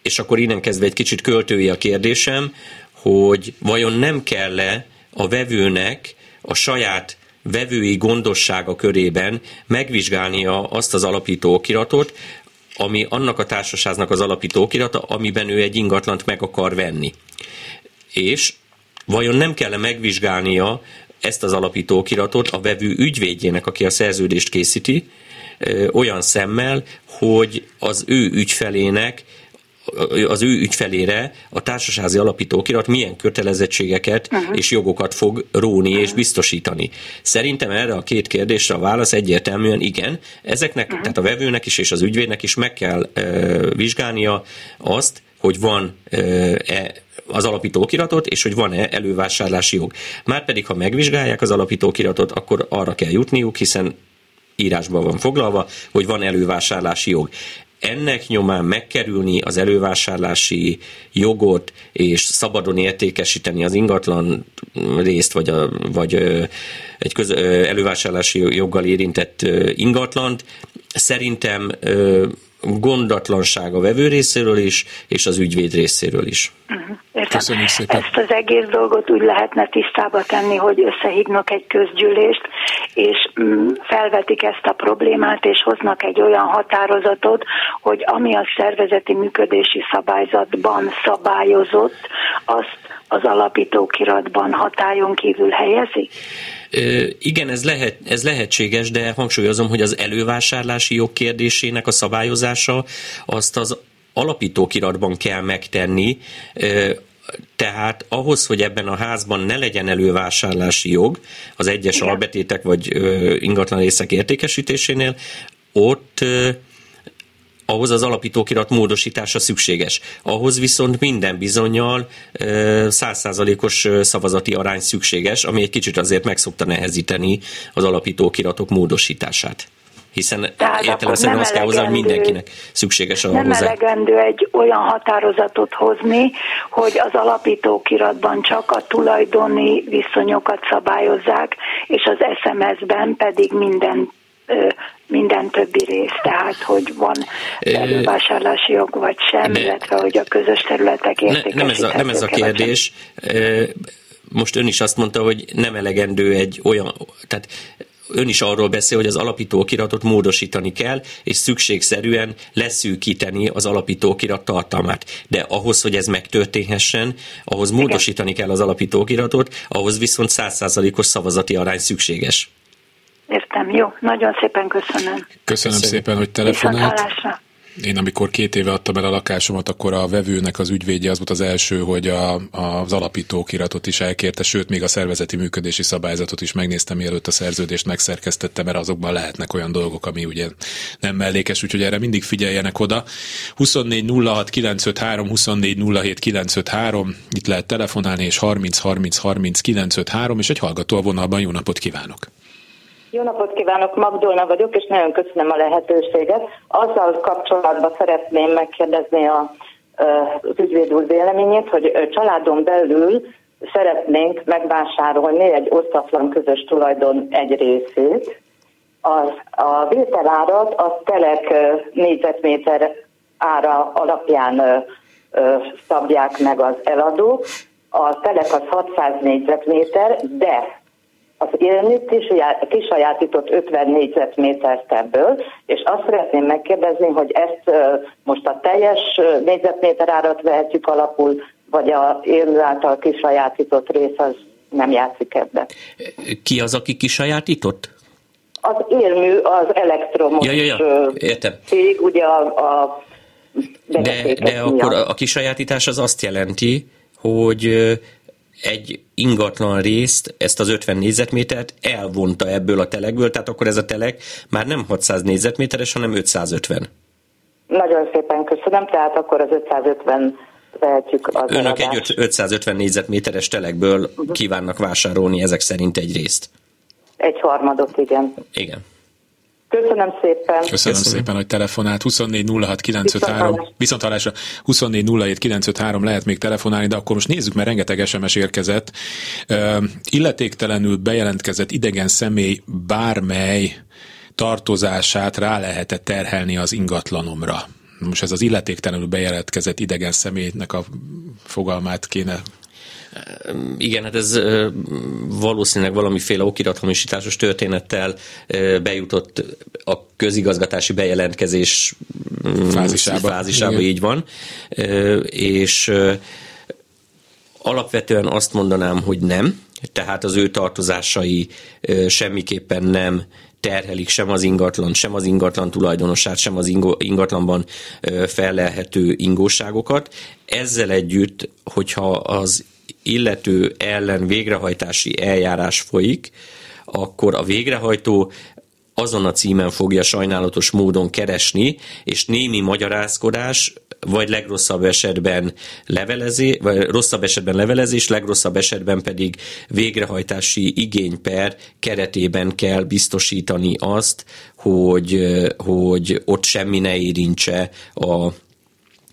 és akkor innen kezdve egy kicsit költői a kérdésem, hogy vajon nem kell-e a vevőnek a saját vevői gondossága körében megvizsgálnia azt az alapító okiratot, ami annak a társaságnak az alapító okirata, amiben ő egy ingatlant meg akar venni és vajon nem kell megvizsgálnia ezt az alapító okiratot a vevő ügyvédjének, aki a szerződést készíti, olyan szemmel, hogy az ő ügyfelének az ő ügyfelére a társasági alapítókirat milyen kötelezettségeket uh-huh. és jogokat fog róni uh-huh. és biztosítani. Szerintem erre a két kérdésre a válasz egyértelműen igen. Ezeknek, uh-huh. tehát a vevőnek is és az ügyvédnek is meg kell uh, vizsgálnia azt, hogy van uh, az alapító okiratot, és hogy van-e elővásárlási jog. Márpedig, ha megvizsgálják az alapító okiratot, akkor arra kell jutniuk, hiszen írásban van foglalva, hogy van elővásárlási jog ennek nyomán megkerülni az elővásárlási jogot és szabadon értékesíteni az ingatlan részt, vagy, a, vagy egy köz, elővásárlási joggal érintett ingatlant, szerintem gondatlanság a vevő részéről is, és az ügyvéd részéről is. Uh-huh. Köszönjük szépen. Ezt az egész dolgot úgy lehetne tisztába tenni, hogy összehívnak egy közgyűlést, és mm, felvetik ezt a problémát, és hoznak egy olyan határozatot, hogy ami a szervezeti működési szabályzatban szabályozott, azt az alapítókiratban hatályon kívül helyezi? Igen, ez, lehet, ez lehetséges, de hangsúlyozom, hogy az elővásárlási jog kérdésének a szabályozása azt az alapítókiratban kell megtenni, tehát ahhoz, hogy ebben a házban ne legyen elővásárlási jog az egyes Igen. albetétek vagy ingatlan részek értékesítésénél, ott ahhoz az alapítókirat módosítása szükséges. Ahhoz viszont minden bizonyal százszázalékos szavazati arány szükséges, ami egy kicsit azért meg szokta nehezíteni az alapítókiratok módosítását hiszen értelemszerűen azt kell hozzá, hogy mindenkinek szükséges a Nem hozzá. elegendő egy olyan határozatot hozni, hogy az alapítókiratban csak a tulajdoni viszonyokat szabályozzák, és az SMS-ben pedig minden minden többi rész, tehát hogy van elővásárlási jog vagy sem, ne, illetve hogy a közös területek értékesíthetők. Nem ez a, nem ez a kérdés. Most ön is azt mondta, hogy nem elegendő egy olyan, tehát ön is arról beszél, hogy az alapító okiratot módosítani kell, és szükségszerűen leszűkíteni az alapító okirat tartalmát. De ahhoz, hogy ez megtörténhessen, ahhoz módosítani kell az alapító okiratot, ahhoz viszont százszázalékos szavazati arány szükséges. Értem, jó. Nagyon szépen köszönöm. Köszönöm, köszönöm szépen, hogy telefonált. Én amikor két éve adtam el a lakásomat, akkor a vevőnek az ügyvédje az volt az első, hogy a, az alapítókiratot is elkérte, sőt, még a szervezeti működési szabályzatot is megnéztem, mielőtt a szerződést megszerkesztette, mert azokban lehetnek olyan dolgok, ami ugye nem mellékes, úgyhogy erre mindig figyeljenek oda. 24 06 953, 24 07 953, itt lehet telefonálni, és 30 30 30 953, és egy hallgató a vonalban, jó napot kívánok! Jó napot kívánok, Magdolna vagyok, és nagyon köszönöm a lehetőséget. Azzal kapcsolatban szeretném megkérdezni a, az ügyvéd úr véleményét, hogy családon belül szeretnénk megvásárolni egy osztatlan közös tulajdon egy részét, A, a vételárat a telek négyzetméter ára alapján szabják meg az eladók. A telek az 600 négyzetméter, de az élmű kisajátított 50 négyzetmétert ebből, és azt szeretném megkérdezni, hogy ezt most a teljes négyzetméter árat vehetjük alapul, vagy a élő által kisajátított rész az nem játszik ebbe. Ki az, aki kisajátított? Az élmű, az elektromos ja, ja, ja. Értem. cég, ugye a, a de, de akkor a kisajátítás az azt jelenti, hogy egy ingatlan részt, ezt az 50 négyzetmétert elvonta ebből a telekből, tehát akkor ez a telek már nem 600 négyzetméteres, hanem 550. Nagyon szépen köszönöm, tehát akkor az 550 vehetjük az Önök eladást. egy 550 négyzetméteres telekből uh-huh. kívánnak vásárolni ezek szerint egy részt. Egy harmadot, igen. Igen. Köszönöm szépen. Köszönöm, Köszönöm. szépen, hogy telefonált. 24 06 953, viszont hallásra 24 07 953 lehet még telefonálni, de akkor most nézzük, mert rengeteg SMS érkezett. Uh, illetéktelenül bejelentkezett idegen személy bármely tartozását rá lehet terhelni az ingatlanomra. Most ez az illetéktelenül bejelentkezett idegen személynek a fogalmát kéne igen, hát ez valószínűleg valamiféle okirathamisításos történettel bejutott a közigazgatási bejelentkezés mm, fázisába, fázisába így van, és alapvetően azt mondanám, hogy nem, tehát az ő tartozásai semmiképpen nem terhelik sem az ingatlan, sem az ingatlan tulajdonosát, sem az ingatlanban fellelhető ingóságokat. Ezzel együtt, hogyha az illető ellen végrehajtási eljárás folyik, akkor a végrehajtó azon a címen fogja sajnálatos módon keresni, és némi magyarázkodás, vagy legrosszabb esetben levelezés, vagy rosszabb esetben levelezés, legrosszabb esetben pedig végrehajtási igényper keretében kell biztosítani azt, hogy, hogy ott semmi ne érintse a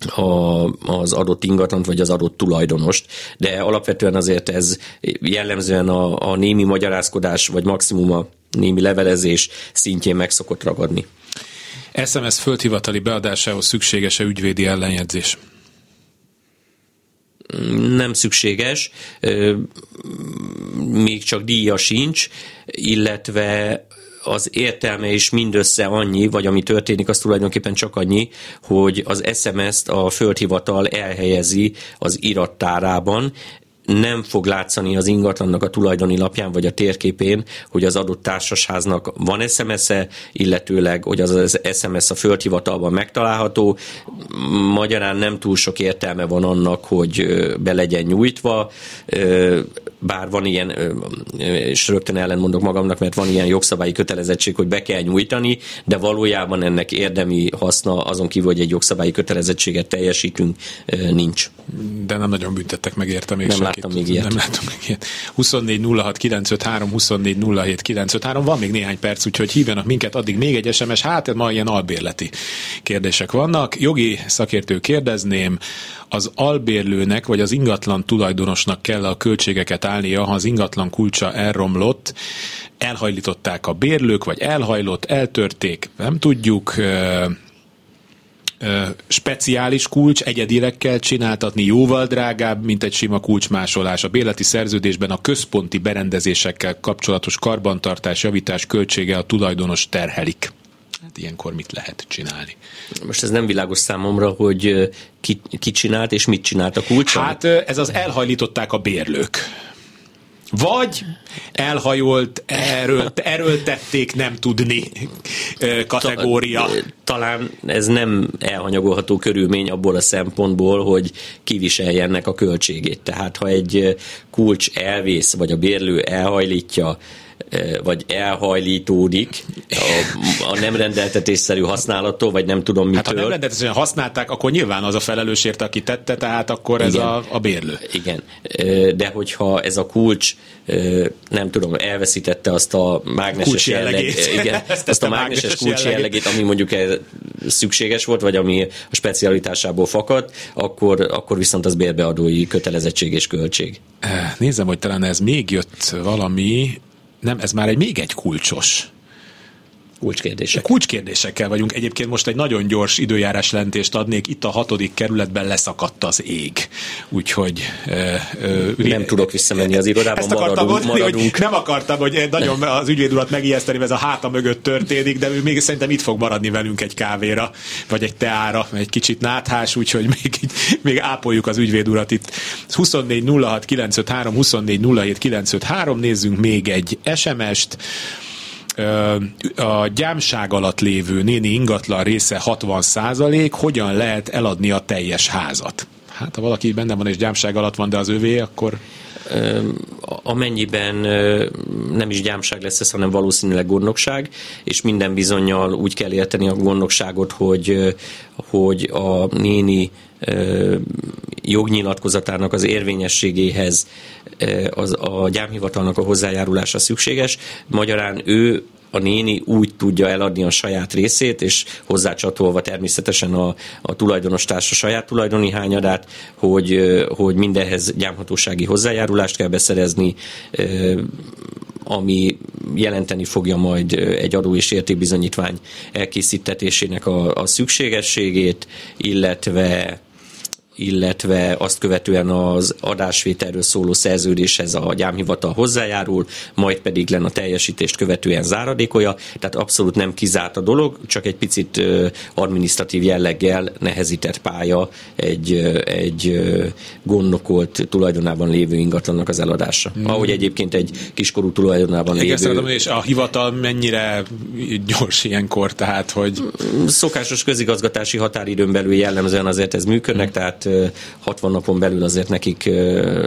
a, az adott ingatlant, vagy az adott tulajdonost, de alapvetően azért ez jellemzően a, a némi magyarázkodás, vagy maximum a némi levelezés szintjén meg szokott ragadni. SMS földhivatali beadásához szükséges-e ügyvédi ellenjegyzés? nem szükséges, még csak díja sincs, illetve az értelme is mindössze annyi, vagy ami történik, az tulajdonképpen csak annyi, hogy az SMS-t a földhivatal elhelyezi az irattárában, nem fog látszani az ingatlannak a tulajdoni lapján vagy a térképén, hogy az adott társasháznak van SMS-e, illetőleg, hogy az az SMS a földhivatalban megtalálható. Magyarán nem túl sok értelme van annak, hogy be legyen nyújtva, bár van ilyen, és rögtön ellentmondok magamnak, mert van ilyen jogszabályi kötelezettség, hogy be kell nyújtani, de valójában ennek érdemi haszna azon kívül, hogy egy jogszabályi kötelezettséget teljesítünk, nincs. De nem nagyon büntettek meg érte még Nem láttam még ilyet. Nem láttam még ilyet. 24 06 953, 24 07 953, van még néhány perc, úgyhogy hívjanak minket, addig még egy SMS, hát ma ilyen albérleti kérdések vannak. Jogi szakértő kérdezném, az albérlőnek vagy az ingatlan tulajdonosnak kell a költségeket állnia, ha az ingatlan kulcsa elromlott, elhajlították a bérlők, vagy elhajlott, eltörték, nem tudjuk, speciális kulcs egyedileg kell csináltatni, jóval drágább, mint egy sima kulcsmásolás. A béleti szerződésben a központi berendezésekkel kapcsolatos karbantartás, javítás költsége a tulajdonos terhelik. Hát ilyenkor mit lehet csinálni? Most ez nem világos számomra, hogy ki, ki csinált és mit csinált a kulcs. Hát ez az elhajlították a bérlők vagy elhajolt, erőlt, erőltették, nem tudni kategória. Talán ez nem elhanyagolható körülmény abból a szempontból, hogy kiviselje ennek a költségét. Tehát ha egy kulcs elvész, vagy a bérlő elhajlítja, vagy elhajlítódik a, a nem rendeltetésszerű használattól, vagy nem tudom mitől. Hát ha nem rendeltetésszerűen használták, akkor nyilván az a felelős érte, aki tette, tehát akkor ez a, a bérlő. Igen, de hogyha ez a kulcs nem tudom, elveszítette azt a mágneses jellegét, igen, azt a mágneses kulcs jellegét, ami mondjuk szükséges volt, vagy ami a specialitásából fakadt, akkor, akkor viszont az bérbeadói kötelezettség és költség. Nézem, hogy talán ez még jött valami, nem, ez már egy még egy kulcsos Kulcskérdések. Kulcskérdésekkel vagyunk. Egyébként most egy nagyon gyors időjárás lentést adnék. Itt a hatodik kerületben leszakadt az ég. Úgyhogy... Ö, nem tudok visszamenni az irodába, ezt maradunk, mondani, maradunk. Hogy nem akartam, hogy nagyon az ügyvéd urat megijeszteni, ez a háta mögött történik, de ő még szerintem itt fog maradni velünk egy kávéra, vagy egy teára, egy kicsit náthás, úgyhogy még, még ápoljuk az ügyvéd urat itt. 24 06 953, 24 07 953, nézzünk még egy SMS-t a gyámság alatt lévő néni ingatlan része 60 százalék, hogyan lehet eladni a teljes házat? Hát ha valaki benne van és gyámság alatt van, de az övé, akkor amennyiben nem is gyámság lesz ez, hanem valószínűleg gondnokság, és minden bizonyal úgy kell érteni a gondnokságot, hogy, hogy a néni jognyilatkozatának az érvényességéhez az a gyámhivatalnak a hozzájárulása szükséges. Magyarán ő a néni úgy tudja eladni a saját részét, és hozzácsatolva természetesen a, a tulajdonos társa saját tulajdoni hányadát, hogy, hogy mindenhez gyámhatósági hozzájárulást kell beszerezni, ami jelenteni fogja majd egy adó és értékbizonyítvány elkészítetésének a, a szükségességét, illetve illetve azt követően az adásvételről szóló szerződéshez a gyámhivatal hozzájárul, majd pedig len a teljesítést követően záradékolja, tehát abszolút nem kizárt a dolog, csak egy picit administratív jelleggel nehezített pálya egy, egy gondnokolt tulajdonában lévő ingatlannak az eladása. Hmm. Ahogy egyébként egy kiskorú tulajdonában lévő... Igen, és a hivatal mennyire gyors ilyenkor, tehát hogy... Szokásos közigazgatási határidőn belül jellemzően azért ez működnek, hmm. tehát 60 napon belül azért nekik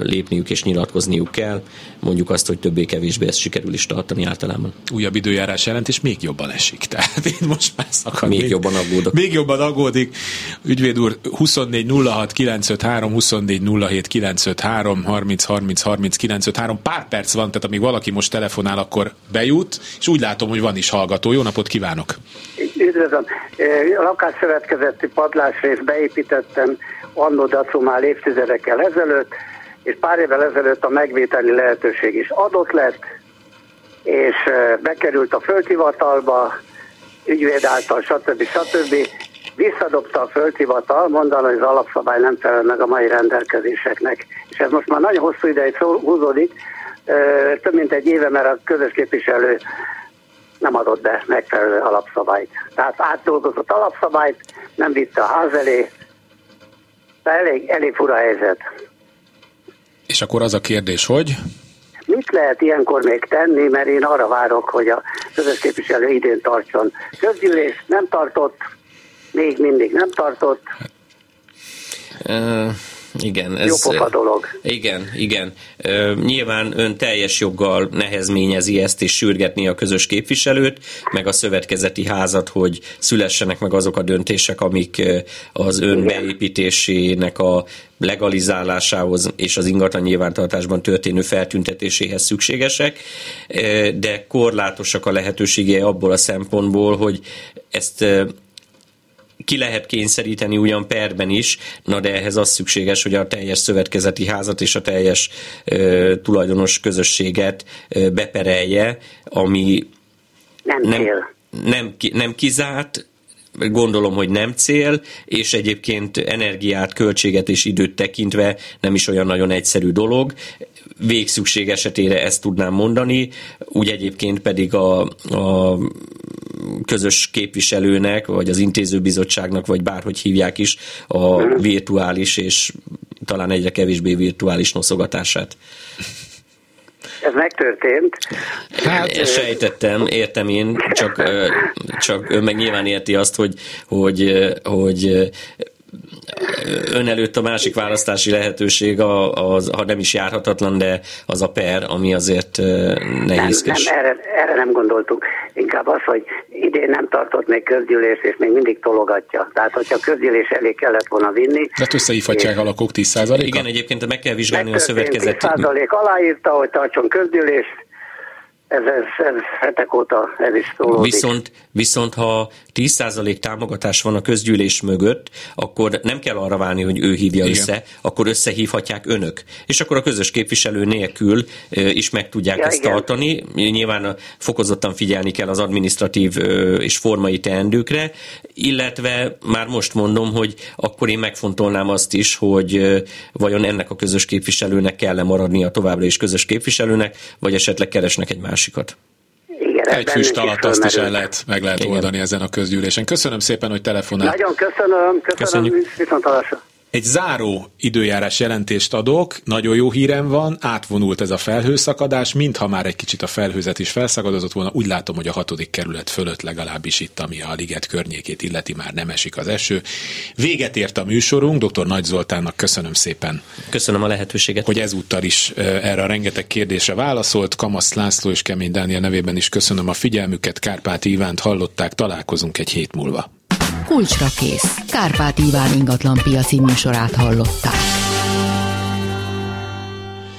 lépniük és nyilatkozniuk kell. Mondjuk azt, hogy többé-kevésbé ezt sikerül is tartani általában. Újabb időjárás jelentés még jobban esik. Tehát én most már szakad. Még, még jobban aggódok. Még jobban aggódik. Ügyvéd úr, 24 06 953, 24 07 953, 30 30 30 953. Pár perc van, tehát amíg valaki most telefonál, akkor bejut, és úgy látom, hogy van is hallgató. Jó napot kívánok! Üdvözlöm! A lakásszövetkezeti padlásrészt beépítettem annó már évtizedekkel ezelőtt, és pár évvel ezelőtt a megvételi lehetőség is adott lett, és bekerült a földhivatalba, ügyvéd által, stb. stb. Visszadobta a földhivatal, mondani, hogy az alapszabály nem felel meg a mai rendelkezéseknek. És ez most már nagyon hosszú ideig húzódik, több mint egy éve, mert a közös képviselő nem adott be megfelelő alapszabályt. Tehát átdolgozott alapszabályt, nem vitte a ház elé, elég, elég fura helyzet. És akkor az a kérdés, hogy? Mit lehet ilyenkor még tenni, mert én arra várok, hogy a közös képviselő idén tartson. Közgyűlés nem tartott, még mindig nem tartott. Uh, igen, ez... Jó dolog. Igen, igen. Nyilván ön teljes joggal nehezményezi ezt, és sürgetni a közös képviselőt, meg a szövetkezeti házat, hogy szülessenek meg azok a döntések, amik az ön igen. beépítésének a legalizálásához és az ingatlan nyilvántartásban történő feltüntetéséhez szükségesek, de korlátosak a lehetőségei abból a szempontból, hogy ezt ki lehet kényszeríteni ugyan perben is, na de ehhez az szükséges, hogy a teljes szövetkezeti házat és a teljes ö, tulajdonos közösséget ö, beperelje, ami nem, nem, nem, nem kizárt, gondolom, hogy nem cél, és egyébként energiát, költséget és időt tekintve nem is olyan nagyon egyszerű dolog. Végszükség esetére ezt tudnám mondani, úgy egyébként pedig a, a közös képviselőnek, vagy az intézőbizottságnak, vagy bárhogy hívják is, a virtuális és talán egyre kevésbé virtuális noszogatását. Ez megtörtént. Hát, ezt sejtettem, értem én, csak, csak ön meg nyilván érti azt, hogy, hogy, hogy ön előtt a másik választási lehetőség, az, ha nem is járhatatlan, de az a per, ami azért nehézkes. Nem, nem erre, erre nem gondoltuk. Inkább az, hogy idén nem tartott még közgyűlés, és még mindig tologatja. Tehát, hogyha közgyűlés elé kellett volna vinni. De hát összehívhatják a lakók 10%-a? Igen, egyébként meg kell vizsgálni a szövetkezet. 10% aláírta, hogy tartson közgyűlést, ez, ez, ez hetek óta ez is szólódik. Viszont, viszont ha 10% támogatás van a közgyűlés mögött, akkor nem kell arra várni, hogy ő hívja Igen. össze, akkor összehívhatják önök. És akkor a közös képviselő nélkül is meg tudják ja, ezt igen. tartani. Nyilván fokozottan figyelni kell az administratív és formai teendőkre, illetve már most mondom, hogy akkor én megfontolnám azt is, hogy vajon ennek a közös képviselőnek kell-e maradnia továbbra is közös képviselőnek, vagy esetleg keresnek egy másikat. Igen, egy füst alatt azt is el lehet, meg lehet Igen. oldani ezen a közgyűlésen. Köszönöm szépen, hogy telefonált. Nagyon köszönöm, köszönöm, Köszönjük. viszont egy záró időjárás jelentést adok, nagyon jó hírem van, átvonult ez a felhőszakadás, mintha már egy kicsit a felhőzet is felszakadozott volna, úgy látom, hogy a hatodik kerület fölött legalábbis itt, ami a liget környékét illeti, már nem esik az eső. Véget ért a műsorunk, dr. Nagy Zoltánnak köszönöm szépen. Köszönöm a lehetőséget. Hogy ezúttal is erre a rengeteg kérdésre válaszolt. Kamasz László és Kemény Dániel nevében is köszönöm a figyelmüket, Kárpát Ivánt hallották, találkozunk egy hét múlva. Kulcsra kész. Kárpát Iván ingatlan piaci műsorát hallották.